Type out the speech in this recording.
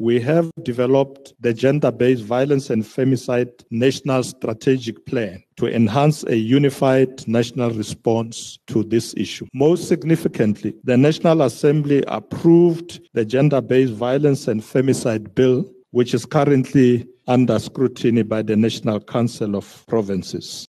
we have developed the Gender Based Violence and Femicide National Strategic Plan to enhance a unified national response to this issue. Most significantly, the National Assembly approved the Gender Based Violence and Femicide Bill, which is currently under scrutiny by the National Council of Provinces.